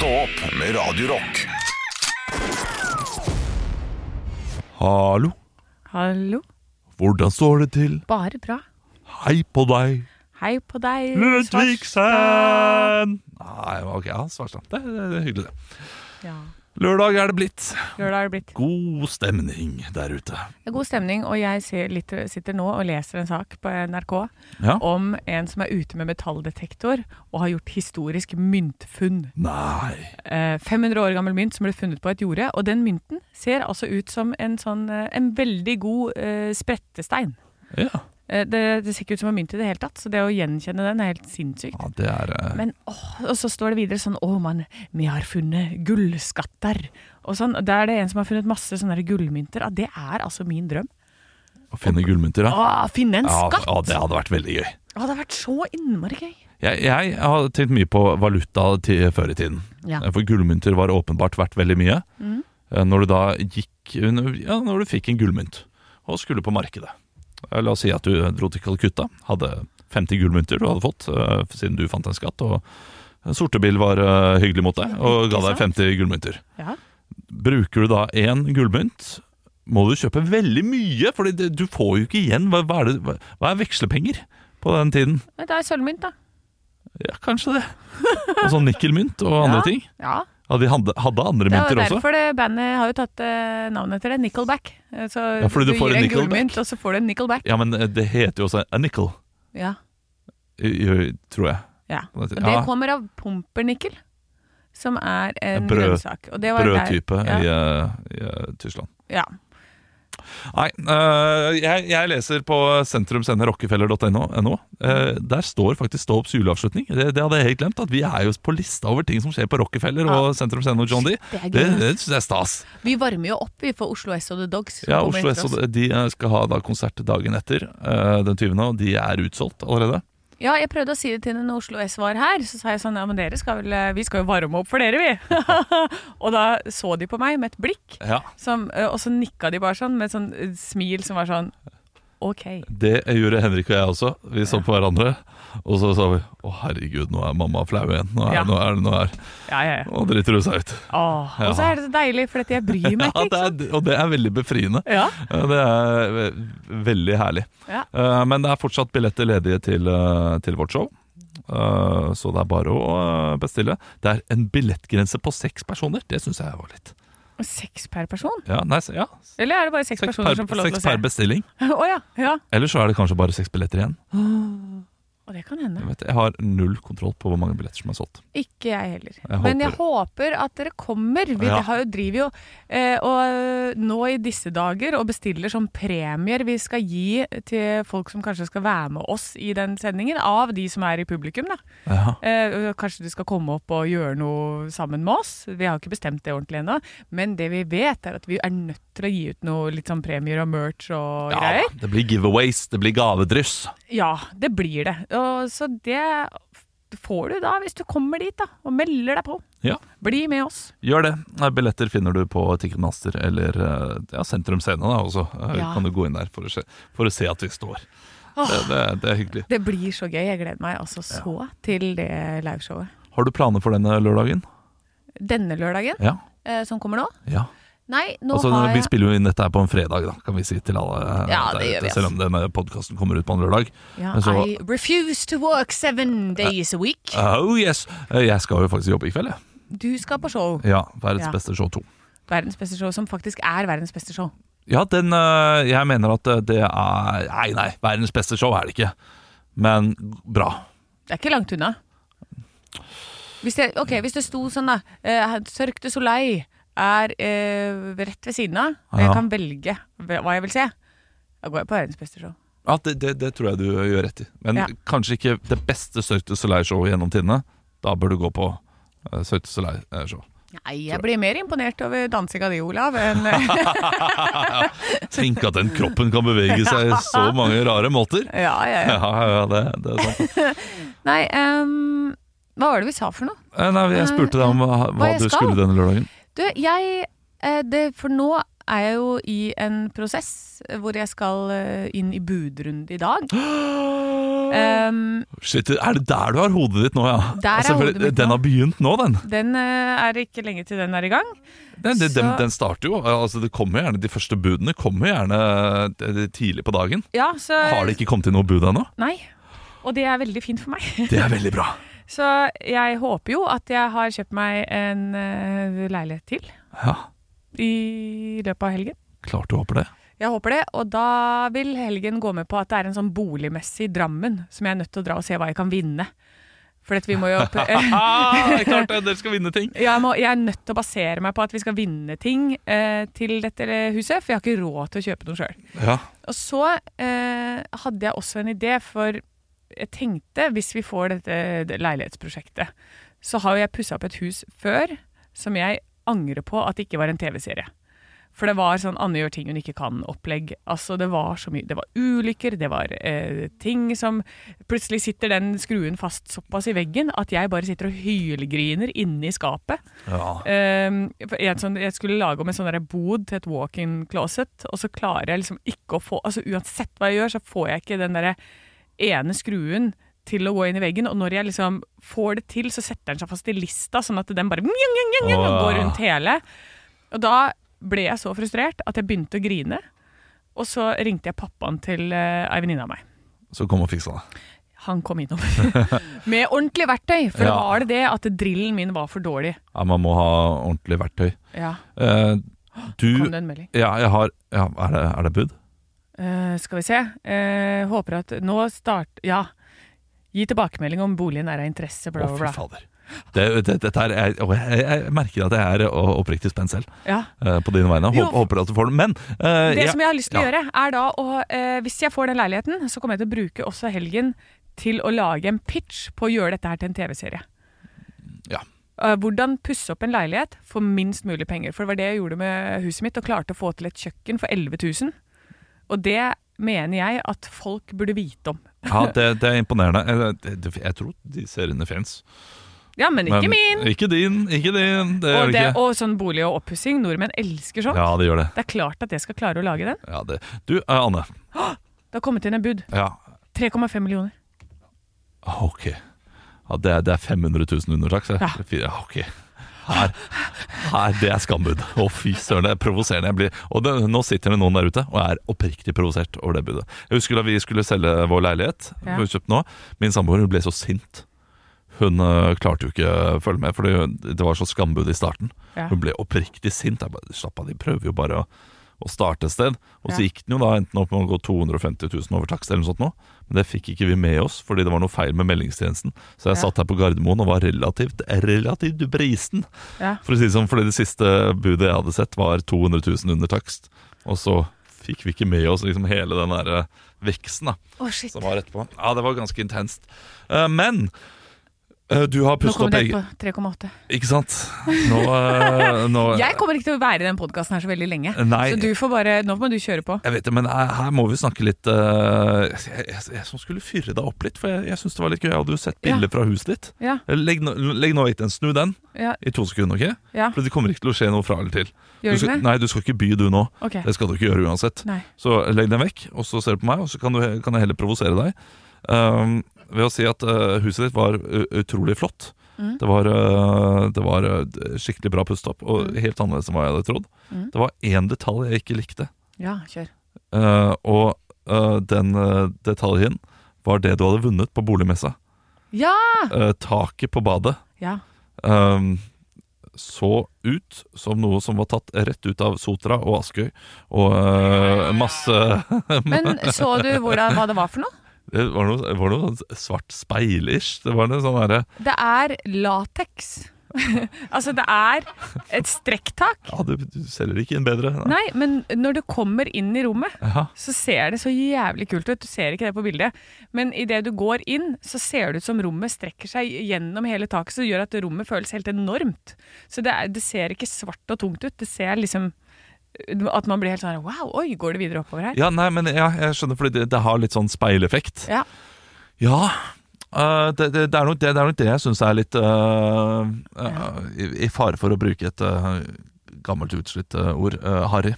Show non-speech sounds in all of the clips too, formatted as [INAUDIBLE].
Stå opp med Radio Rock. Hallo, Hallo. hvordan står det til? Bare bra. Hei på deg, Hei på deg, Ludvigsen! Nei, ok, ja, Svarstad. Det, det, det er hyggelig, det. Ja. Lørdag er det blitt. Lørdag er det blitt. God stemning der ute. Det er god stemning, og jeg ser litt, sitter nå og leser en sak på NRK Ja? om en som er ute med metalldetektor og har gjort historisk myntfunn. Nei. Eh, 500 år gammel mynt som ble funnet på et jorde, og den mynten ser altså ut som en sånn eh, en veldig god uh, sprettestein. Ja, Eh, det, det ser ikke ut som en mynt i det hele tatt, så det å gjenkjenne den er helt sinnssykt. ja det er Uh... Men åh, Og så står det videre sånn Å, mann, vi har funnet gullskatter. Og sånn, Da er det en som har funnet masse sånne gullmynter. Ja, det er altså min drøm. å finne gullmynter, ja. Å, finne en skatt! ja, det hadde vært veldig gøy. Ja, det hadde vært så innmari gøy. Jeg, jeg har tenkt mye på valuta til før i tiden. Ja. For gullmynter var åpenbart verdt veldig mye. Eh, Når du da gikk Ja, når du fikk en gullmynt og skulle på markedet. Eh, La oss si at du dro til Calcutta, hadde 50 gullmynter du hadde fått eh, siden du fant en skatt, og Sortebil var eh, hyggelig mot deg og ga deg 50 gullmynter. Ja. Bruker du da én gullmynt, må du kjøpe veldig mye, for du får jo ikke igjen. Hva, er, det, hva er vekslepenger på den tiden? Det er sølvmynt, da. Ja, kanskje det. Og sånn nikkelmynt og andre ja. ting. Ja. Ja, de hadde, hadde andre Det er mynter også. derfor det bandet har jo tatt uh, navnet etter det. Nickelback. Eh, Så Ja, du får gir en en gullmynt, og så får du en nickelback. Ja, men eh, det heter jo også a nickel, Ja. i- tror jeg. ja. Ja. Og det kommer av pumpernickel, som er en Brød- grønnsak. Og det Brødtype ja. i, i Tyskland. Ja. Nei, eh, jeg, jeg leser på sentrumscene.rockefeller.no. Uh, der står faktisk Stå opps juleavslutning. Det, det hadde jeg helt glemt. At vi er jo på lista over ting som skjer på Rockefeller og Sentrum Scene og John D. Det Det, det syns jeg er stas. Vi varmer jo opp vi for Oslo S og The Dogs. Ja, Oslo S og de eh, skal ha da konsert dagen etter, uh, den 20., og de er utsolgt allerede. Ja, jeg prøvde å si det til henne når Oslo S var her. Så sa jeg sånn, ja, men dere skal vel, vi skal jo varme opp for dere, vi. [LAUGHS] og da så de på meg med et blikk, Ja, som, og så nikka de bare sånn med et sånn eh, smil som var sånn OK. Det gjorde Henrik og jeg også. Vi så på hverandre, og så sa vi å herregud, nå er mamma flau igjen. Nå er, Ja. nå er noe her. Ja, ja. Nå driter hun seg ut. Åh, Ja. Og så er det så deilig, for jeg bryr meg [LAUGHS] Ja, ikke. det er, og det er veldig befriende. Det er veldig herlig. Ja. Eh, Men det er fortsatt billetter ledige til, eh, til vårt show. Eh, Så det er bare å bestille. Det er en billettgrense på seks personer. Det syns jeg var litt. Seks per person? Ja, nei, ja. Eller er det bare seks Seks, personer per, som får lov til å se? Seks per bestilling. [LAUGHS] oh, ja. ja. Eller så er det kanskje bare seks billetter igjen. [GASPS] Og det kan hende. Jeg, vet, jeg har null kontroll på hvor mange billetter som er solgt. Ikke jeg heller. Jeg Men jeg håper at dere kommer. Vi Ja. har jo, driver jo eh, og nå i disse dager og bestiller som premier vi skal gi til folk som kanskje skal være med oss i den sendingen, av de som er i publikum. da. Ja. Eh, kanskje de skal komme opp og gjøre noe sammen med oss. Vi har ikke bestemt det ordentlig ennå. Men det vi vet, er at vi er nødt til å gi ut noe litt sånn premier og merch og ja, greier. det blir giveaways, det blir gavedryss. Ja, det blir det. Og, så det får du da hvis du kommer dit da, og melder deg på. Ja. Bli med oss. Gjør det. Billetter finner du på Ticketmaster eller eh, ja, Sentrum Scene. Da, også. Eh, Ja. Kan du gå inn der for å se, for å se at vi står. Det, det, det er hyggelig. Det blir så gøy. Jeg gleder meg altså så til det liveshowet. Har du planer for denne lørdagen? Denne lørdagen, Ja. eh, som kommer nå? ja. Nei, nå Altså, har Vi spiller jo inn dette her på en fredag, da, kan vi si til alle. eh, Ja, det gjør vi vi, Selv om denne podkasten kommer ut på en lørdag. ja, så- I refuse to work seven days a week. Oh yes! Eh, Jeg skal jo faktisk jobbe i kveld, jeg. Du skal på show. Ja, Verdens Ja. beste show 2. Verdens beste show, som faktisk er verdens beste show. Ja, den eh, Jeg mener at det er Nei, nei, verdens beste show er det ikke. Men bra. Det er ikke langt unna. Hvis det, ok, hvis det sto sånn, da. Sørg Cirque du Soleil er eh, rett ved siden av, og jeg Ja. kan velge hva jeg vil se, da går jeg på verdens beste show. Ja, det, det, det tror jeg du gjør rett i. Men Ja. kanskje ikke det beste Cirque du Soleil-showet gjennom tidene. Da bør du gå på uh, Cirque du Soleil-show. Nei, jeg blir mer imponert over dansinga di, Olav, enn [LAUGHS] Tenk at den kroppen kan bevege seg i så mange rare måter. Ja, ja, ja. Ja, ja, det, det er sant. [LAUGHS] Nei, ehm, hva var det vi sa for noe? Eh, Nei, jeg spurte deg om hva, hva jeg du skal? skulle denne lørdagen. Du, jeg eh, det, For nå er jeg jo i en prosess hvor jeg skal eh, inn i budrunde i dag. Um, [GASPS] Shit, Er det der du har hodet ditt nå, ja? Mitt Den har begynt nå, den. den eh, er ikke lenge til den er i gang. Den, den, den, den starter jo altså det kommer gjerne, De første budene kommer gjerne tidlig på dagen. Ja, så Har det ikke kommet inn noe bud ennå? Nei. Og det er veldig fint for meg. Det er veldig bra. Så jeg håper jo at jeg har kjøpt meg en uh, leilighet til Ja, i løpet av helgen. Klart du håper det. Jeg håper det, og da vil helgen gå med på at det er en sånn boligmessig Drammen som jeg er nødt til å dra og se hva jeg kan vinne. For at vi må jo [LAUGHS] Ah, klart det, dere skal vinne ting! jeg, må, jeg er nødt til å basere meg på at vi skal vinne ting eh, til dette huset, for jeg har ikke råd til å kjøpe noe sjøl. Ja, Og så eh, hadde jeg også en idé, for jeg tenkte hvis vi får dette leilighetsprosjektet, så har jo jeg pussa opp et hus før som jeg angrer på at det ikke var en TV-serie. For det var sånn Anne gjør ting hun ikke kan-opplegg. Altså Det var så mye Det var ulykker, det var eh, ting som Plutselig sitter den skruen fast såpass i veggen at jeg bare sitter og hylgriner inne i skapet. ja. Eh, jeg, sånn, jeg skulle lage om en sånn der bod til et walk-in closet, og så klarer jeg liksom ikke å få altså Uansett hva jeg gjør, så får jeg ikke den der ene skruen til å gå inn i veggen. Og når jeg liksom får det til, så setter den seg fast i lista, sånn at den bare mjang, mjang, mjang, går rundt hele. Og da ble jeg så frustrert at jeg begynte å grine. Og så ringte jeg pappaen til uh, ei venninne av meg. Så kom og fiksa det. Han kom innom [LAUGHS] med ordentlig verktøy, for Ja. da var det det at drillen min var for dårlig. Ja, Man må ha ordentlig verktøy. Ja, Uh, du kom det en melding. Ja, jeg har ja, Er det, er det bud? Eh, skal vi se. Uh, håper at nå start... Ja. Gi tilbakemelding om boligen er av interesse, bla, bla, bla. Det, det, dette er, jeg, jeg, jeg merker at jeg er oppriktig spent selv Ja. eh, på dine vegne. Håper, håper at du får den. Men uh, Det ja, som jeg har lyst til å gjøre, er da å uh, Hvis jeg får den leiligheten, så kommer jeg til å bruke også helgen til å lage en pitch på å gjøre dette her til en TV-serie. Ja. Hvordan pusse opp en leilighet for minst mulig penger. For det var det jeg gjorde med huset mitt, og klarte å få til et kjøkken for 11 000. Og det mener jeg at folk burde vite om. ja, det, det er imponerende. Jeg, jeg tror de seriene fins. Ja, men ikke min! Ikke din. Ikke din. Det Og, det og sånn bolig og oppussing. Nordmenn elsker sånt. Ja, det gjør det. Det er klart at jeg skal klare å lage den. Ja, det. Du, eh, Anne. Det har kommet inn en bud. Ja, 3,5 millioner. Ah, ok. Ja, det, er, det er 500 000 under, takk. så. Ja, ok. Her, her, det er skambud. Å, fy søren, det er provoserende. Jeg blir, og det, nå sitter det noen der ute og er oppriktig provosert over det budet. Jeg husker da vi skulle selge vår leilighet, Ja. vi kjøpt nå. Min samboer ble så sint. Hun øh, klarte jo ikke å følge med, for det var så skambud i starten. Ja. Hun ble oppriktig sint. Jeg bare, Slapp av, de prøver jo bare å, å starte et sted. Og så gikk den jo da enten opp med å gå 250 000 over takst eller noe sånt nå. Men det fikk ikke vi med oss, fordi det var noe feil med meldingstjenesten. Så jeg satt her på Gardermoen og var relativt, relativt brisen. Ja. For å si det sånn, fordi det siste budet jeg hadde sett var 200 000 under takst. Og så fikk vi ikke med oss liksom hele den der veksten da, oh, som var etterpå. Ja, det var ganske intenst. Eh, Men du har Nå kommer det på 3,8. Ikke sant? Nå, eh, nå [LAUGHS] Jeg kommer ikke til å være i den podkasten her så veldig lenge. Nei. Så du får bare, nå må du kjøre på. Jeg vet det, men her, må vi snakke litt uh, jeg, jeg, jeg som skulle fyre deg opp litt, for jeg, jeg syns det var litt gøy. Jeg hadde jo sett bilder fra huset ditt. Ja, Legg, legg nå vekk den. Snu den ja, i to sekunder, ok? ja. For det kommer ikke til å skje noe fra eller til. Gjør du skal, det? nei, du skal ikke by, du nå. Okay. Det skal du ikke gjøre uansett. Nei. Så legg den vekk, og så ser du på meg, og så kan, du, kan jeg heller provosere deg. Um, ved å si at uh, huset ditt var utrolig flott. Mm. Det var, uh, det var uh, skikkelig bra pustet opp, og Mm. helt annerledes enn hva jeg hadde trodd. Mm. Det var én detalj jeg ikke likte, Ja, kjør. uh, og uh, den detaljen var det du hadde vunnet på boligmessa. Ja! Uh, taket på badet Ja. um, så ut som noe som var tatt rett ut av Sotra og Askøy, og uh, masse Men så du hvordan, hva det var for noe? Det var noe, var noe sånn svart speil-ish. Det var noe sånn derre Det er lateks. [LAUGHS] altså, det er et strekktak. Ja, du, du selger ikke inn bedre. Nei, men når du kommer inn i rommet, Ja, så ser det så jævlig kult ut. Du ser ikke det på bildet, men idet du går inn, så ser det ut som rommet strekker seg gjennom hele taket, så det gjør at rommet føles helt enormt. Så det, er, det ser ikke svart og tungt ut. Det ser liksom at man blir helt sånn Wow, oi, går det videre oppover her? ja nei, men ja, jeg skjønner, fordi det, det har litt sånn speileffekt. Ja. Ja, uh, det, det, er nok det, det er nok det jeg syns er litt uh, uh, i, I fare for å bruke et gammelt utslitt ord. harry.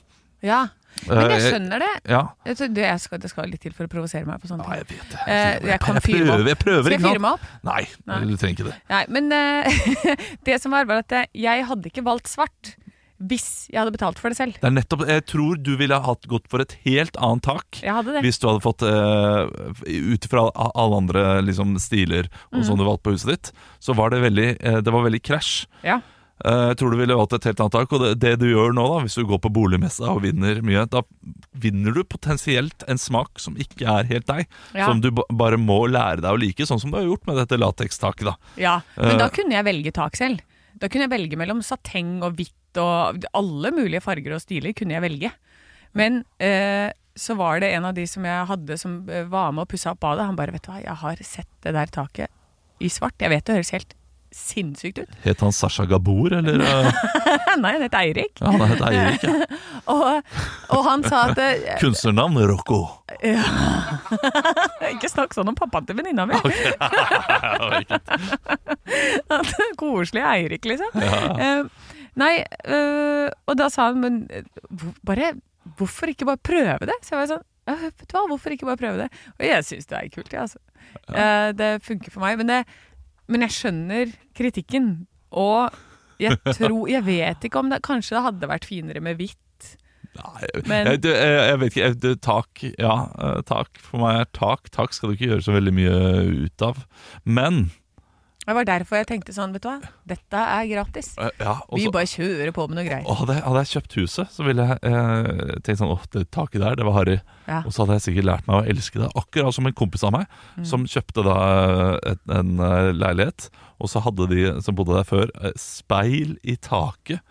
Ja. Men jeg skjønner det. Ja. Jeg tror det, jeg skal, det skal litt til for å provosere meg på sånne Nei, Ja, jeg vet det. Jeg, jeg jeg, prøver, jeg prøver, Skal jeg ikke fyre meg opp? Nei, Nei. du trenger ikke det. Nei, men uh, [LAUGHS] det som var, var at jeg- jeg hadde ikke valgt svart hvis jeg hadde betalt for det selv. Det er nettopp, Jeg tror du ville hatt gått for et helt annet tak. Jeg hadde det. Hvis du hadde fått uh, Ut fra alle andre liksom, stiler og mm. sånn du valgte på huset ditt, så var det veldig uh, Det var veldig krasj. Ja. Eh, jeg tror du ville valgt et helt annet tak. Og det, det du gjør nå, da hvis du går på boligmessa og vinner mye, da vinner du potensielt en smak som ikke er helt deg. Ja. Som du ba bare må lære deg å like, sånn som du har gjort med dette latekstaket. Ja, men da kunne jeg velge tak selv. Da kunne jeg velge mellom sateng og hvitt og alle mulige farger og stiler kunne jeg velge. Men eh, så var det en av de som jeg hadde som eh, var med og pussa opp badet. Han bare, vet du hva, jeg har sett det der taket i svart. Jeg vet det høres helt sinnssykt ut. Het han Sasha Gabor, eller? [LAUGHS] Nei, han het Eirik. ja, han het Eirik. Ja. [LAUGHS] Og, og han sa at eh, Kunstnernavn Rocco. [LAUGHS] Ikke snakk sånn om pappaen til venninna mi. Koselig Eirik, liksom. Eh, nei, uh, og da sa han men hvor- bare Hvorfor ikke bare prøve det? Så jeg var sånn ja, vet du hva, hvorfor ikke bare prøve det? Og jeg syns det er kult, jeg, altså. Uh, det funker for meg. Men, det, men jeg skjønner kritikken. Og jeg [LAUGHS] tror Jeg vet ikke om det Kanskje det hadde vært finere med hvitt. Nei, Men- jeg, jeg, jeg vet ikke. jeg- tak, ja, eh, tak. For meg er tak. Tak skal du ikke gjøre så veldig mye ut av. Men Det var derfor jeg tenkte sånn, vet du hva. Dette er gratis. Ja, også, Vi bare kjører på med noe greier. hadde, hadde jeg kjøpt huset, så ville jeg eh, tenkt sånn Åh, det taket der, det var harry. Ja. Og så hadde jeg sikkert lært meg å elske det. Akkurat som en kompis av meg, Mm. som kjøpte da eh, et, en eh, leilighet. Og så hadde de som bodde der før, eh, speil i taket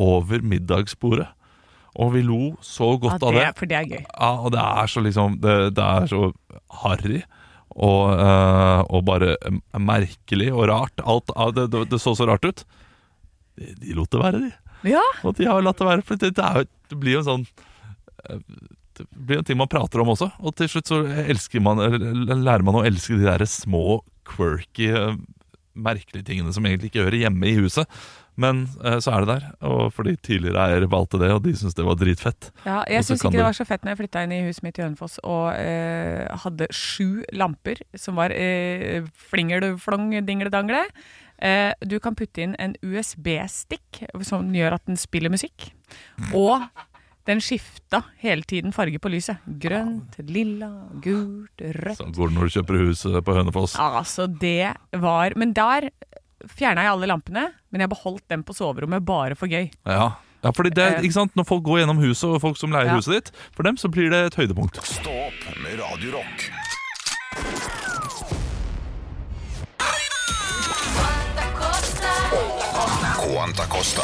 over middagsbordet. Og vi lo så Ja, godt av det. det, for det er gøy. Ja, og det er så liksom Det, det er så harry og, eh, og bare merkelig og rart. Alt, det, det, så så rart ut. De, de lot det være, de. Ja, Og de har latt det være. For det, det, jo, det blir jo en sånn eh, Det blir en ting man prater om også. Og til slutt så man lærer man å elske de der små, quirky, eh, merkelige tingene som egentlig ikke hører hjemme i huset. Men eh, så er det der. Og fordi tidligere eier valgte det, og de syntes det var dritfett. ja jeg syns ikke det var så fett når jeg flytta inn i huset mitt i Hønefoss og eh, hadde sju lamper som var eh, flingelflong-dingle-dangle. Eh, du kan putte inn en USB-stikk som gjør at den spiller musikk. Og den skifta hele tiden farge på lyset. Grønt, lilla, gult, rødt. Sånn går det når du kjøper hus eh, på Hønefoss. Altså, det var Men der fjerna jeg alle lampene, men jeg beholdt dem på soverommet bare for gøy. Ja. ja, fordi det, Eh. ikke sant? Når folk går gjennom huset, og folk som leier Ja. huset ditt, for dem så blir det et høydepunkt. Stå opp med Radio Rock. Quanta Costa.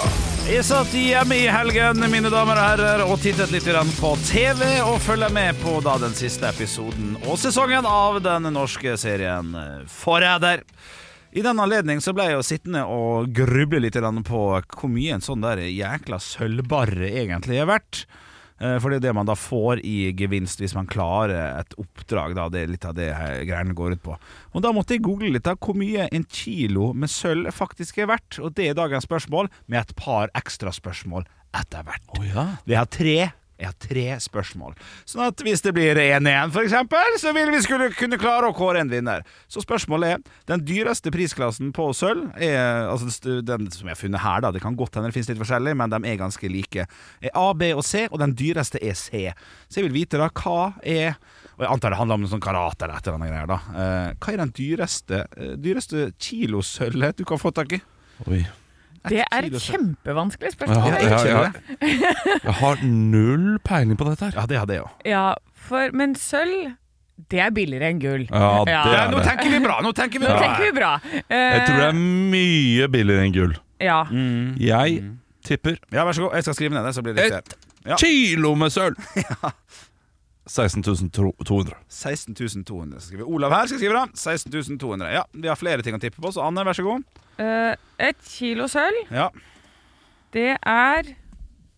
Jeg satt hjemme i helgen mine damer og herrer, og tittet litt på TV og følger med på da den siste episoden og sesongen av den norske serien Forræder. I den anledning så ble jeg jo sittende og gruble litt på hvor mye en sånn der jækla sølvbarre egentlig er verdt. Eh, For det er det man da får i gevinst hvis man klarer et oppdrag. Da. Det er litt av det greiene går ut på. Og Da måtte jeg google litt av hvor mye en kilo med sølv faktisk er verdt. Og det er dagens spørsmål, med et par ekstra spørsmål etter hvert. Å ja. Vi har tre jeg har tre spørsmål. Sånn at hvis det blir 1-1, for eksempel, så vil vi skulle kunne klare å kåre en vinner. Så spørsmålet er Den dyreste prisklassen på sølv, er, altså den som jeg har funnet her, da, det kan godt hende det finnes litt forskjellig, men de er ganske like, er A, B og C, og den dyreste er C. Så jeg vil vite da hva er og jeg antar det handler om noe sånn karate eller et eller annet greier. da Eh, Hva er den dyreste, eh, dyreste kilosølvet du kan få tak i? Oi. Det er et kjempevanskelig spørsmål. Ja, ja, ja. Jeg har null peiling på dette her. Ja, det hadde jeg òg. Ja, for, men sølv, det er billigere enn gull. Ja, det Ja. er Nå det. tenker vi bra! Nå tenker vi Nå bra! tenker vi bra. Jeg tror det er mye billigere enn gull. Ja. Mm. Jeg tipper Ja, vær så god. Jeg skal skrive ned det, så blir det et. Ja. kilo med sølv! [LAUGHS] 16 200. 16 200. Olav her skal skrive da 16200. Ja, vi har flere ting å tippe på, så Anne, vær så god. Uh, et kilo sølv, Ja. det er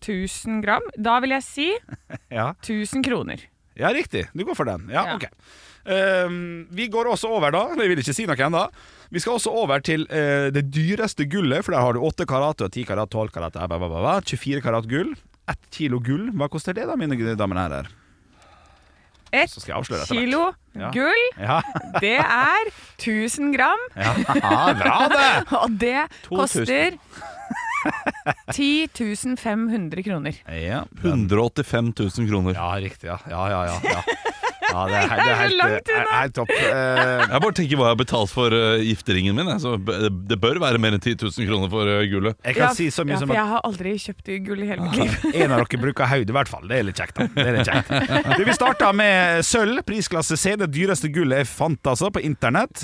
1000 gram. Da vil jeg si [LAUGHS] Ja, 1000 kroner. ja riktig. Du går for den. Ja, Ja. ok. Ehm, vi går også over, da. Jeg vil ikke si noe ennå. Vi skal også over til eh, det dyreste gullet, for der har du 8 karat og 10 karat, 12 karat, bla, bla, bla, bla, 24 karat gull. ett kilo gull. Hva koster det, da, mine damer og herrer? Ett Så skal jeg avsløre kilo Ja. gull, Ja, det er 1000 gram. ja bra det! [LAUGHS] Og det 2000. koster 10 500 kroner. Ja, 185 000 kroner. ja riktig. Ja, ja, ja. ja, ja. ja det, er, det er [LAUGHS] helt, langt er unna. helt topp. Eh, Jeg bare tenker hva jeg har betalt for uh, gifteringen min. Altså, det bør være mer enn 10 000 kroner for uh, gullet. jeg kan si så mye ja, som at jeg har aldri kjøpt gull i hele mitt liv. [LAUGHS] en av dere bruker hodet, i hvert fall. Det er litt kjekt. da det er litt kjekt du, Vi starta med sølv, prisklasse C. Det dyreste gullet jeg fant altså på internett.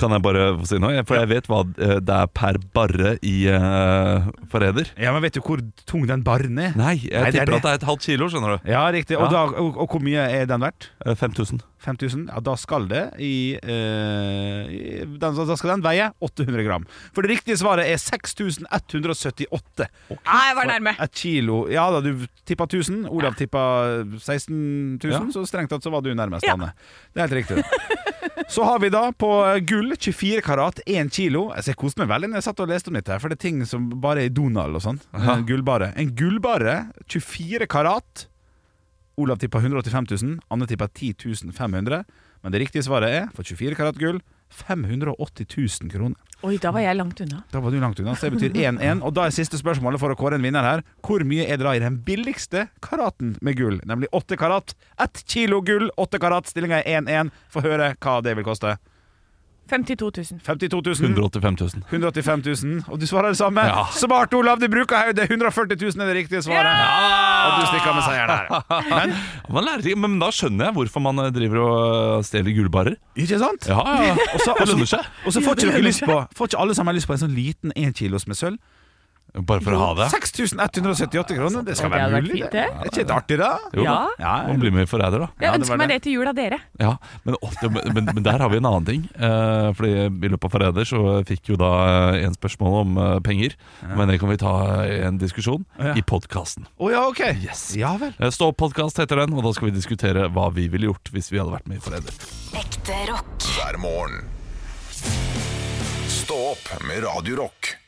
Kan jeg bare få si noe? For jeg vet hva det er per barre i uh, Forræder. Ja, men Vet du hvor tung den barren er? Nei, jeg Nei, det er tipper det. at det er et halvt kilo, skjønner du. Ja, riktig. Og, Ja. da, og, og hvor mye er den verdt? Uh, 5000. 5000? Ja, da skal det i, eh, i den, Da skal den veie 800 gram. For det riktige svaret er 6178. Nei, jeg var nærme. Et kilo Ja da, du tippa 1000. Olav tippa 16 000, Ja. så strengt tatt så var du nærmest, Ja. Anne. Det er helt riktig. [LAUGHS] Så har vi da på gull 24 karat 1 kilo. Altså, jeg koste meg veldig når jeg satt og leste om dette, for det er ting som bare er i Donald og sånn. En gullbare. En gullbare 24 karat. Olav tippa 185 000, Anne tippa 10 500. Men det riktige svaret er, for 24 karat gull, 580 000 kroner. Oi, da var jeg langt unna. Da var du langt unna, så det betyr 1-1. Og da er siste spørsmålet for å kåre en vinner her. Hvor mye er det da i den billigste karaten med gull? Nemlig 8 karat. 1 kilo gull, 8 karat. Stillinga er 1-1. Få høre hva det vil koste. 52 000. 52 000. 185 000. 185 000. Og du svarer det samme. Ja. Smart, Olav! Du bruker hodet. 140 000 er det riktige svaret. Og du stikker med seieren her. Men [LAUGHS] Man lærer ikke, men da skjønner jeg hvorfor man uh, driver og uh, stjeler gullbarer. ikke sant? Ja, ja, Også, Og så- Det lønner seg. Og så får ikke lyst på Får ikke alle sammen lyst på en sånn liten 1 kilos med sølv? Bare for å ha det. 6178 kroner. Det skal Det være mulig, fint, det. det. Er ikke det artig, da? Jo, Ja. Ja, Man blir med i Forræder, da. Jeg Ja, ønsker meg det. det til jul av dere. Ja, men, men, men der har vi en annen ting. Eh, fordi I løpet av Forræder så fikk jo da eh, en spørsmål om eh, penger. Men det kan vi ta i en diskusjon Ja. i podkasten. Oh, ja, okay. Yes. Ja vel. Eh, Stå opp-podkast heter den, og da skal vi diskutere hva vi ville gjort hvis vi hadde vært med i Forræder. Ekte rock. hver morgen. Stå opp med Radio Rock.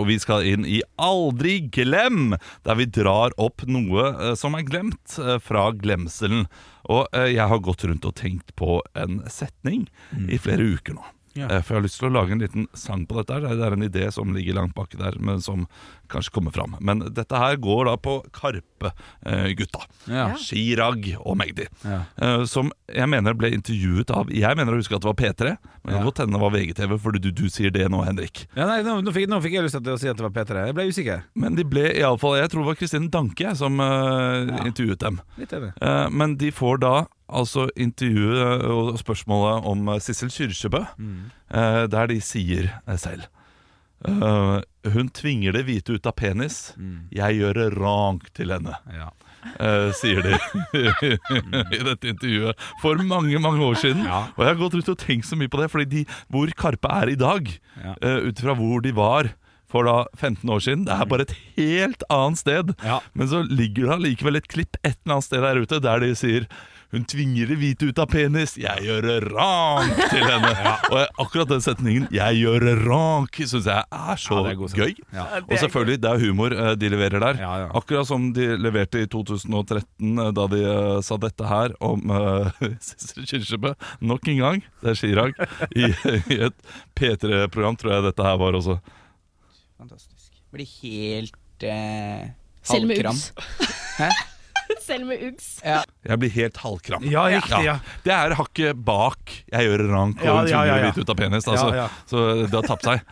Og vi skal inn i Aldri glem, der vi drar opp noe eh, som er glemt eh, fra glemselen. Og eh, jeg har gått rundt og tenkt på en setning i flere uker nå. Ja. For jeg har lyst til å lage en liten sang på dette. her Det er en idé som ligger langt baki der, men som kanskje komme fram. Men dette her går da på Karpe-gutta. Ja. Chirag og Magdi. Ja. Eh, Som jeg mener ble intervjuet av Jeg mener å huske at det var P3, men det kan godt hende det var VGTV, fordi du, du sier det nå, Henrik. Ja, nei, nå, nå, fikk, nå fikk jeg lyst til å si at det var P3. Jeg ble usikker. Men de ble i alle fall, Jeg tror det var Kristine Danke som eh, Ja. intervjuet dem. Litt enig. Eh, men de får da altså intervjuet og spørsmålet om Sissel Kyrkjebø, mm. der de sier selv eh, Hun tvinger det hvite ut av penis. Jeg gjør det rank til henne, Ja. Uh, sier de [LAUGHS] i dette intervjuet for mange, mange år siden. Ja. Og jeg har gått rundt og tenkt så mye på det, fordi de, hvor Karpe er i dag, Ja. Uh, ut fra hvor de var for da 15 år siden. Det er bare et helt annet sted. Ja. Men så ligger det allikevel et klipp et eller annet sted der ute der de sier hun tvinger det hvite ut av penis, jeg gjør det rank til henne. [LAUGHS] Og jeg- akkurat den setningen, 'jeg gjør det rank', syns jeg er så Ja, er god gøy. Ja. Og selvfølgelig, det er humor eh, de leverer der. Ja, ja. Akkurat som de leverte i 2013, eh, da de uh, sa dette her om uh, [LAUGHS] Sissel Kyrkjebø. Nok en gang, det er Chirag, i, i et P3-program, tror jeg dette her var også. Fantastisk. Blir helt Halvkram Selv med halvkram. Selv med Uggs. Ja. Jeg blir helt halvkram. Ja, riktig, ja. Det er hakket bak 'jeg gjør rank' og en ja, det ut av penis. Altså. Ja, ja. Så det har tapt seg.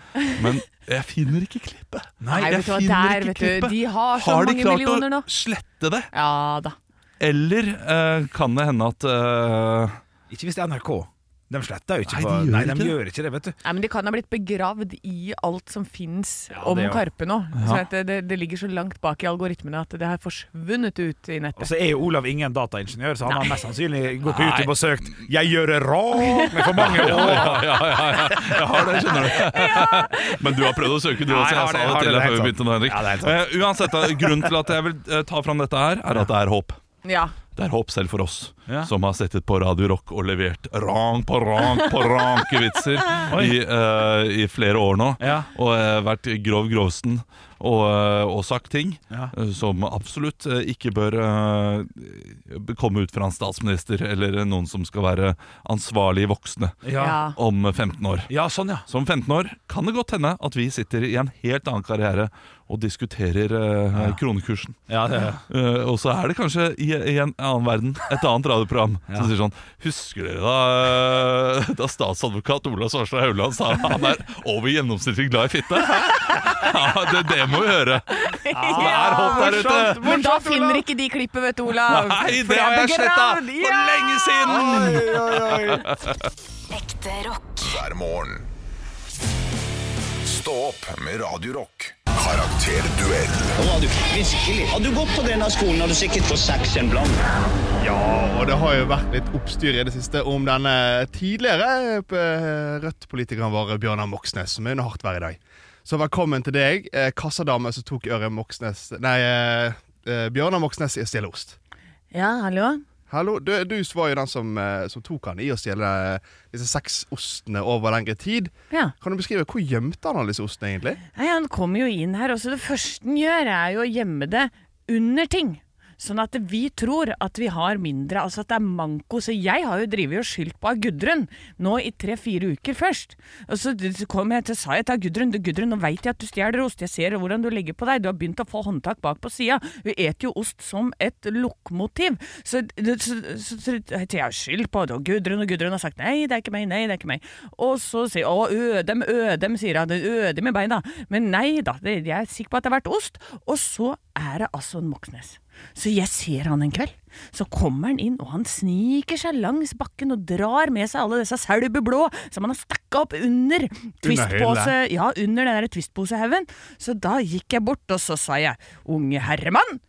Men jeg finner ikke klippet. Nei, jeg vet du hva, finner der, ikke vet du, klippet. de har så Har de mange klart millioner nå. å slette det? Ja da. Eller uh, kan det hende at uh, Ikke hvis det er NRK. De sletter jo ikke Nei, på de gjør Nei, ikke de det. gjør ikke det, vet du. Nei, men De kan ha blitt begravd i alt som fins Ja, om det jo- Karpe nå. Ja. Så at det, det, det ligger så langt bak i algoritmene at det har forsvunnet ut i Og nettet. så er jo Olav ingen dataingeniør, så han har mest sannsynlig gått på Nei. YouTube og søkt 'Jeg gjør det rått' med for mange [LAUGHS] år. ja, ja, ja, ja. Jeg har det, skjønner du. [LAUGHS] Men du har prøvd å søke, du Ja, også. jeg Jeg har det, sa jeg det har til det, deg før vi begynte nå, Henrik. Er helt Eh, uansett, da, grunnen til at jeg vil eh, ta fram dette her, er at det er håp. Ja. Det er håp selv for oss. Ja. som har sittet på Radio Rock og levert rank på rank på rankevitser [LAUGHS] i, uh, i flere år nå. Ja. Og uh, vært grov grovsten og, eh, og sagt ting Ja. som absolutt ikke bør komme ut fra en statsminister eller noen som skal være ansvarlige voksne om 15 år. ja, sånn, ja. Som 15 år kan det godt hende at vi sitter i en helt annen karriere og diskuterer kronekursen. Ja, det, og så er det kanskje i, i en annen verden et annet radioprogram som sier sånn Husker dere da, eh, da statsadvokat Ola Svarstad Haugland sa han er over gjennomsnittlig glad i fitte? ja, det, det må vi høre. Ja, det er hot der ute. Men da finner ikke de klippet, vet du, Olav. Nei, det har jeg sletta for lenge siden! Ekte rock. hver morgen. Stå opp med Radio Rock. Karakterduell Nå har du virkelig Hadde du gått på denne skolen, hadde du sikkert fått seks en blant. Ja, og det har jo vært litt oppstyr i det siste om denne tidligere eh, Rødt-politikeren vår Bjørnar Moxnes, som er under hardt vær i dag. Så velkommen til deg, eh, kassadame som tok øret Moxnes Nei, eh, Bjørnar Moxnes i Stille ost. Ja, hallo? Hallo, du, du var jo den som, eh, som tok han i å stjele eh, disse seks ostene over lengre tid. Ja. Kan du beskrive hvor gjemte han alle disse ostene, egentlig? Nei, han kommer jo inn her, også. det første han gjør, er jo å gjemme det under ting. Sånn at vi tror at vi har mindre, altså at det er manko. Så jeg har jo drevet og skyldt på Gudrun nå i tre-fire uker først. Og så kom jeg til, sa jeg til Gudrun Gudrun, nå veit jeg at du stjeler ost, jeg ser hvordan du legger på deg, du har begynt å få håndtak bak på sida. Hun eter jo ost som et lokomotiv. Så, så, så, så jeg har skyldt på det, og Gudrun og Gudrun har sagt nei, det er ikke meg, nei, det er ikke meg. Og så sier å, ødem, ødem, sier han, ødem i beina. Men nei da, jeg er sikker på at det har vært ost. Og så er det altså en Moxnes. Så jeg ser han en kveld. Så kommer han inn, og han sniker seg langs bakken og drar med seg alle disse saueblå som han har stakka opp under Twist-pose Ja, under den twistposehaugen. Så da gikk jeg bort, og så sa jeg, unge herremann,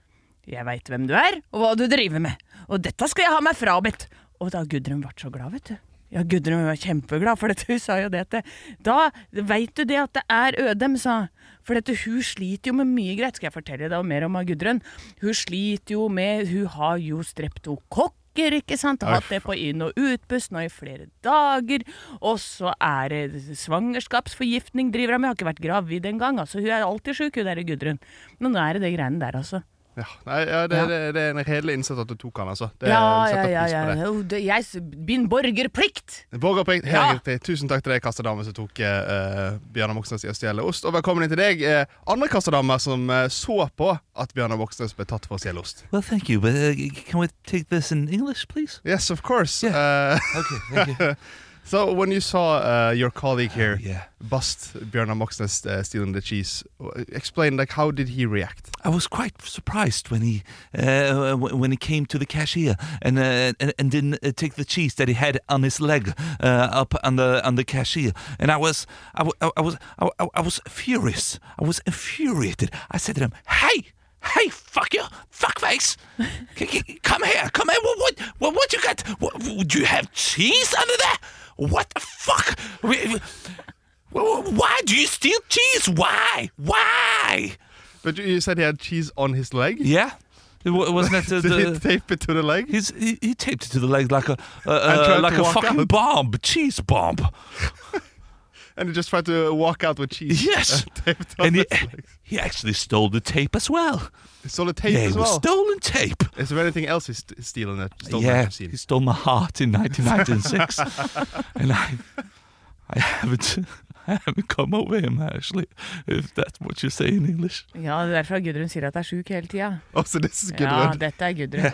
jeg veit hvem du er, og hva du driver med, og dette skal jeg ha meg frabedt. Og da Gudrun ble så glad, vet du. Ja, Gudrun var kjempeglad, for dette, [LAUGHS] hun sa jo det til Da veit du det at det er Ødem, sa hun. For dette, hun sliter jo med mye greit. Skal jeg fortelle deg mer om Gudrun? Hun sliter jo med Hun har jo streptokokker, ikke sant? Hatt det på inn- og utpust nå i flere dager. Og så er det svangerskapsforgiftning driver hun med. Har ikke vært gravid engang. Altså, hun er alltid sjuk, hun der Gudrun. Men nå er det det greiene der, altså. Ja, nei, ja, det, Ja. Det, det er en redelig innsats at du tok han, altså. Det, ja, ja, ja, ja. Jeg, min borgerplikt! Borgerplikt, helt Ja. riktig. Tusen takk til deg, kassadame, som tok uh, Bjørnar Moxnes i å stjele ost. Og velkommen inn til deg, uh, andre kassadame som uh, så på at Bjørnar Moxnes ble tatt for å stjele ost. Well, thank you, but uh, can we take this in English, please? Yes, of course. Uh, Okay, thank you. [LAUGHS] so when you saw uh, your colleague here yeah. bust Bjørnar Moxnes uh, stealing the cheese, uh, explain like how did he react? I was quite surprised when he uh, when he came to the cashier and uh, and, and didn't uh, take the cheese that he had on his leg uh, up on the on the cashier, and I was I, w- I- was I was furious. I was infuriated. I said to him, "Hey." Hey, fuck you, fuckface! Come here, come here. What, what, what, what you got? What, do you have cheese under there? What the fuck? Wh- wh- Why do you steal cheese? Why? Why? But you- said he had cheese on his leg? Yeah, it wasn't it the, [LAUGHS] Did he tape it to the leg? he's, he, he taped it to the leg like a uh, uh, like a fucking out. bomb, cheese bomb. [LAUGHS] And he just tried to walk out with cheese. Yes, [LAUGHS] and he. He actually stole the tape as well. He stole a tape yeah, as well. stolen tape. Is there anything else he's st- stealing that stolen yeah, he stole my heart in 1996, [LAUGHS] and I I haven't haven't come over him actually. If that's what you say in English. Ja, det er derfor Gudrun sier at det er sjuk hele tida. Altså, det Ja, dette er Gudrun.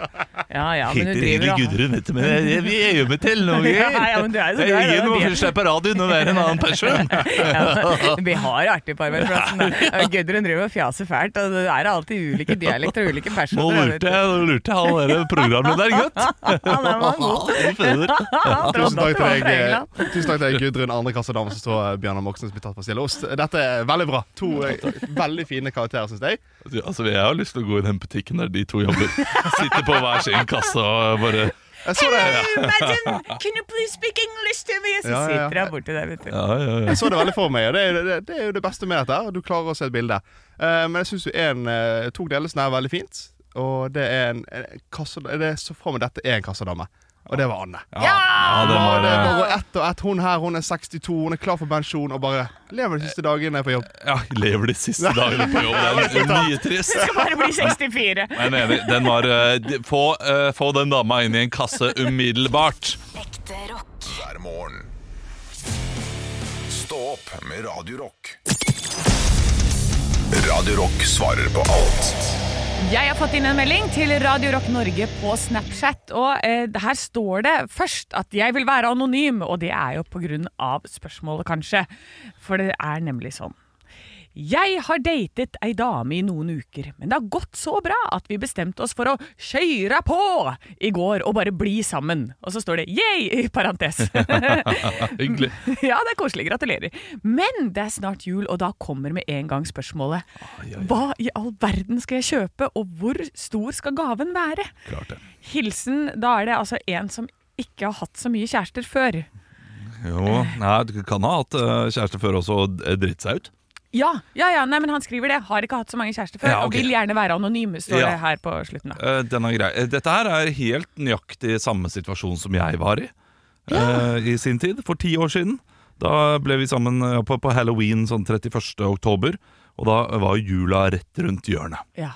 Ja, ja, men hun Heter driver egentlig og Gudrun, vet du, men jeg- vi er jo med til noe. [LAUGHS] Ja, ja, men du er jo så Det glad i er ingen må først seg radioen og være en annen person. [LAUGHS] ja, Vi har artig på arbeidsplassen. Gudrun driver og fjaser fælt, og det er alltid ulike dialekter og ulike personer. Nå lurte jeg, lurte jeg han der programmet der, [LAUGHS] gutt. den var god. Tusen takk, til deg, Fra eh, tusen takk til deg, Gudrun, andre kassadame som står eh, Bjørnar Moxnes blir tatt på å stjele ost. Dette er veldig bra. To eh, veldig fine karakterer, syns jeg. Altså, Jeg har lyst til å gå i den butikken der de to jobber. Sitte på hver sin kasse og bare Jeg så det, Madam, can you please speak English to me? Så Ja, ja. sitter jeg borti der, vet du. Ja, ja, ja. jeg så det veldig for meg, og det er, det, det er jo det beste med dette. Du klarer å se et bilde. Uh, men jeg syns en uh, tok delelsen her veldig fint. og det er en, en kasse, det er så for meg dette er en kassadame. Og det var Anne. Ja, ja det var, det er eh, bare ett og ett. Hun her hun er 62, hun er klar for pensjon og bare lever de siste dagene på jobb. ja, lever de siste dagene på jobb. Det er mye trist. Skal bare bli 64. Jeg er enig. Den var eh, få, uh, få den dama inn i en kasse umiddelbart. Ekte rock. hver morgen. Stå opp med Radio Rock. Radio Rock svarer på alt Jeg har fått inn en melding til Radio Rock Norge på Snapchat. Og eh, her står det først at jeg vil være anonym, og det er jo av spørsmålet, kanskje. For det er nemlig sånn. Jeg har datet ei dame i noen uker, men det har gått så bra at vi bestemte oss for å kjøre på i går og bare bli sammen. Og så står det 'yay' i parentes. [LAUGHS] Hyggelig. [LAUGHS] Ja, det er koselig. Gratulerer. Men det er snart jul, og da kommer med en gang spørsmålet. Hva i all verden skal jeg kjøpe, og hvor stor skal gaven være? Klart det. Hilsen, da er det altså en som ikke har hatt så mye kjærester før. Jo, nei, du kan ha hatt eh, kjæreste før også og dritt seg ut. Ja, ja, ja, nei, men han skriver det. Har ikke hatt så mange kjærester før, Ja, okay. og vil gjerne være anonyme, står Ja. det her på slutten. da. Uh, Den er grei. Eh, Dette her er helt nøyaktig samme situasjon som jeg var i uh, i sin tid, for ti år siden. Da ble vi sammen på, på halloween sånn 31. oktober, og da var jula rett rundt hjørnet. Ja.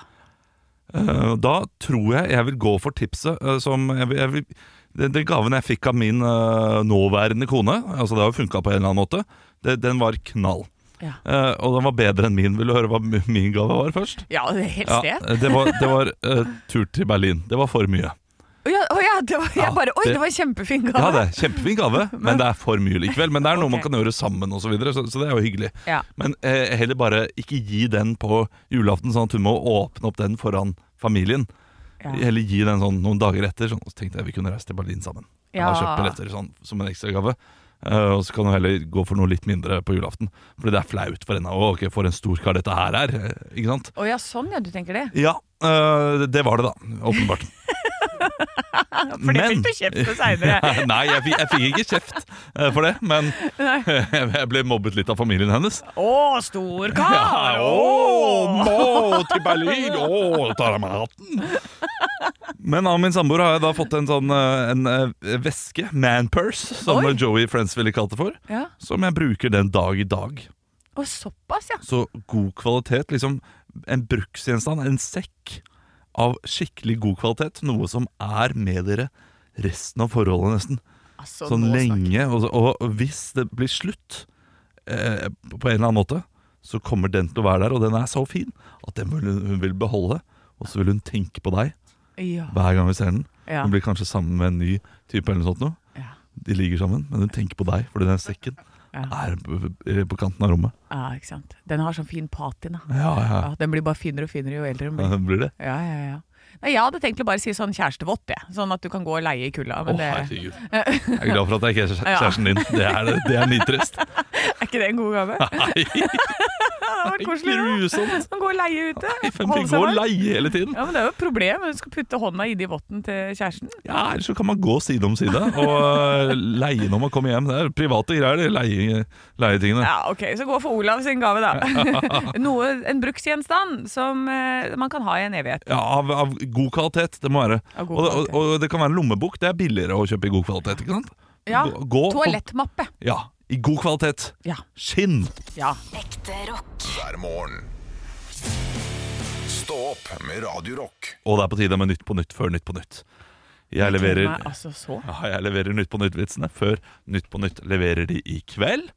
Uh, Da tror jeg jeg vil gå for tipset som jeg jeg vil, den, den gaven jeg fikk av min nåværende kone, altså det har jo funka på en eller annen måte, det, den var knall. Ja. Uh, og den var bedre enn min. Vil du høre hva min gave var først? Ja, det er helt Ja, det var, det var uh, tur til Berlin. Det var for mye. Å ja, oh ja, det var, jeg bare, oi, det- det var en kjempefin gave. Ja, det er Kjempefin gave, [LAUGHS] men det er for mye likevel. Men det er noe man kan gjøre sammen, og så, videre, så, så det er jo hyggelig. Ja. Men uh, heller bare ikke gi den på julaften, sånn at hun må åpne opp den foran familien. Ja. Eller gi den sånn noen dager etter. Sånn, så tenkte jeg vi kunne reise til Berlin sammen. Jeg har kjøpt billetter sånn, som en ekstra Eh, og så kan du heller gå for noe litt mindre på julaften. Fordi det er flaut for henne. Å, ok, for en stor kar dette her er. eh, Ikke sant? Å ja, sånn ja, du tenker det. Ja, Uh, det var det, da. Åpenbart. [LAUGHS] For det fikk du kjeft for seinere. [LAUGHS] Nei, jeg, fikk- jeg fikk ikke kjeft eh, for det, men [LAUGHS] jeg ble mobbet litt av familien hennes. Å, stor kar! Å, må til Berlin! Å, tar av meg hatten! Men av min samboer har jeg da fått en sånn eh, en eh, veske, manpurse, som Oi. Joey Friends ville kalt det for, Ja. som jeg bruker den dag i dag. Å, såpass, ja. Så god kvalitet, liksom en bruksgjenstand, en sekk av skikkelig god kvalitet, noe som er med dere resten av forholdet nesten. Altså, sånn lenge. Og, og hvis det blir slutt eh, på en eller annen måte, så kommer den til å være der, og den er så fin at den vil hun, vil beholde. Og så vil hun tenke på deg Ja. hver gang vi ser den. Ja. Hun blir kanskje sammen med en ny type eller noe sånt. Noe. Ja. De ligger sammen, men hun tenker på deg, fordi den sekken Ja. er på, på kanten av rommet. ja, ikke sant. Den har sånn fin patina. Ja, ja. Ja, den blir bare finere og finere jo eldre den blir. ja. Blir det? Ja, ja, ja. Nei, jeg hadde tenkt å bare si sånn kjærestevott, jeg. Sånn at du kan gå og leie i kulda. Å, det, herregud. [LAUGHS] Jeg er glad for at jeg ikke er Ja. kjæresten din. Det er, det er nitrist. [LAUGHS] er ikke det en god gave? Nei, [LAUGHS] det vært koselig. da. grusomt. Man går og leie ute. Man holde vil seg gå og varm. leie hele tiden? Ja, men Det er jo et problem. Du skal putte hånda inni votten til kjæresten. Ja, Eller så kan man gå side om side og øh, leie når man kommer hjem. Det er private greier, de leie, leietingene. Ja, ok, Så gå for Olav sin gave, da. Noe, En bruksgjenstand som eh, man kan ha i en evighet. Ja, av, av god kvalitet, det må være. God Og, og, kvalitet. og det kan være en lommebok. Det er billigere å kjøpe i god kvalitet. ikke sant? Ja, Gå- gå for- Toalettmappe. Ja, i god kvalitet. Ja. Skinn. ja. Ekte rock. hver morgen. Stå opp med Radiorock. Og det er på tide med Nytt på nytt før Nytt på nytt. Jeg leverer, meg altså så. ja, jeg leverer Nytt på nytt-vitsene før Nytt på nytt leverer de i kveld.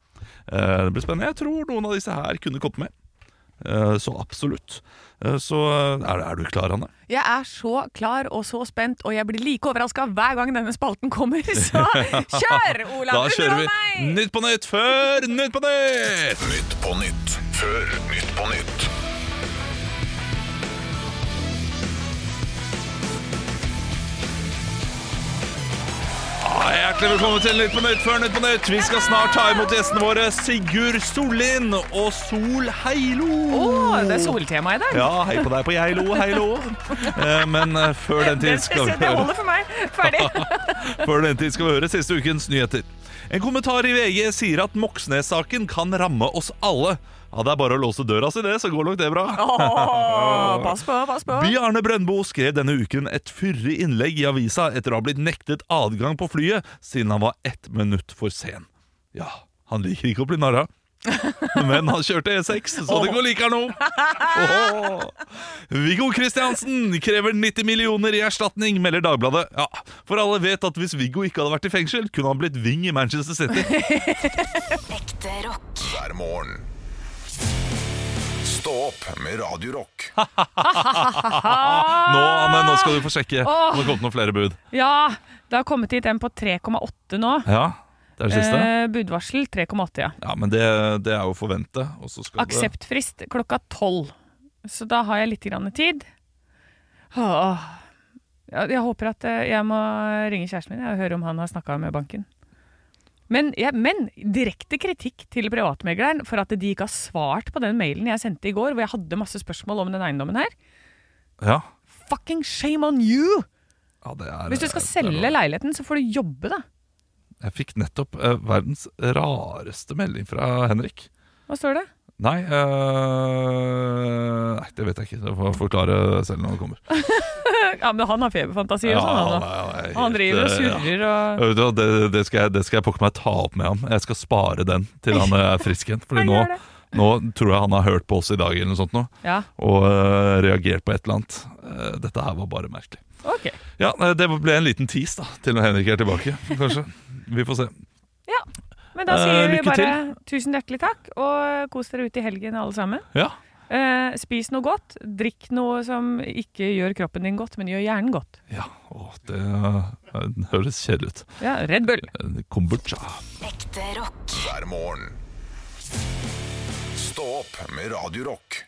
Uh, Det blir spennende. Jeg tror noen av disse her kunne kommet med. Eh, Så absolutt. Eh, Så eh, er, er du klar, Anne? Jeg er så klar og så spent, og jeg blir like overraska hver gang denne spalten kommer. [LAUGHS] Så kjør, Olav! Da kjører vi! Nytt på nytt før Nytt på nytt! Nytt på nytt før Nytt på nytt. Hjertelig velkommen til Nytt på nytt før Nytt på nytt. Vi skal snart ta imot gjestene våre Sigurd Sollien og Sol Heilo. Oh, det er soltema i dag. Ja, hei på deg på Geilo, heilo. Eh, Men eh, før den tid skal vi det høre holder for meg. Ferdig. [LAUGHS] Før den tid skal vi høre siste ukens nyheter. En kommentar i VG sier at Moxnes-saken kan ramme oss alle. Ja, Det er bare å låse døra si, det, så går nok det bra. Åh, pass på, pass på. Bjarne Brøndbo skrev denne uken et fyrig innlegg i avisa etter å ha blitt nektet adgang på flyet siden han var ett minutt for sen. Ja, han liker ikke å bli narra. Men han kjørte E6, så det går like nå. Oh. Viggo Kristiansen krever 90 millioner i erstatning, melder Dagbladet. Ja, For alle vet at hvis Viggo ikke hadde vært i fengsel, kunne han blitt wing i Manchester City. Ekte rock. hver morgen. Stå opp med Radio Rock. Nå, Anne, nå skal du få sjekke om det har kommet noen flere bud. Ja, det har kommet hit en på 3,8 nå. Ja, det er det siste. Eh, budvarsel 3,8, ja. Ja, men det, det er jo å forvente. Akseptfrist klokka 12. Så da har jeg litt grann tid. Åh. Jeg håper at eh, jeg må ringe kjæresten min og høre om han har snakka med banken. Men, ja, men direkte kritikk til privatmegleren for at de ikke har svart på den mailen jeg sendte i går, hvor jeg hadde masse spørsmål om den eiendommen her. Ja. Fucking shame on you! Ja, det er, Hvis du skal selge leiligheten, så får du jobbe, da. Jeg fikk nettopp uh, verdens rareste melding fra Henrik. Hva står det? Nei, uh, nei, det vet jeg ikke. Jeg får forklare selv når det kommer. [LAUGHS] [LAUGHS] Ja, men han har feberfantasi og sånn, han han er Han driver og eh, surrer og ja. Det, det, skal jeg, det skal jeg pokker meg ta opp med ham. Jeg skal spare den til han er frisk igjen. Fordi [LAUGHS] nå, nå tror jeg han har hørt på oss i dag eller noe sånt nå, Ja, og uh, reagert på et eller annet. Uh, dette her var bare merkelig. Okay. Ja, eh, Det ble en liten tease da til når Henrik er tilbake, kanskje. [LAUGHS] Vi får se. Men da sier sier vi bare bare tusen hjertelig takk, og kos dere ut i helgen alle sammen. Ja, Eh, spis noe godt. Drikk noe som ikke gjør kroppen din godt, men gjør hjernen godt. ja. Å, det, eh, det høres kjedelig ut. Ja, Red Bull. Eh, Kombucha. Ekte rock. hver morgen. Stå opp med Radio Rock.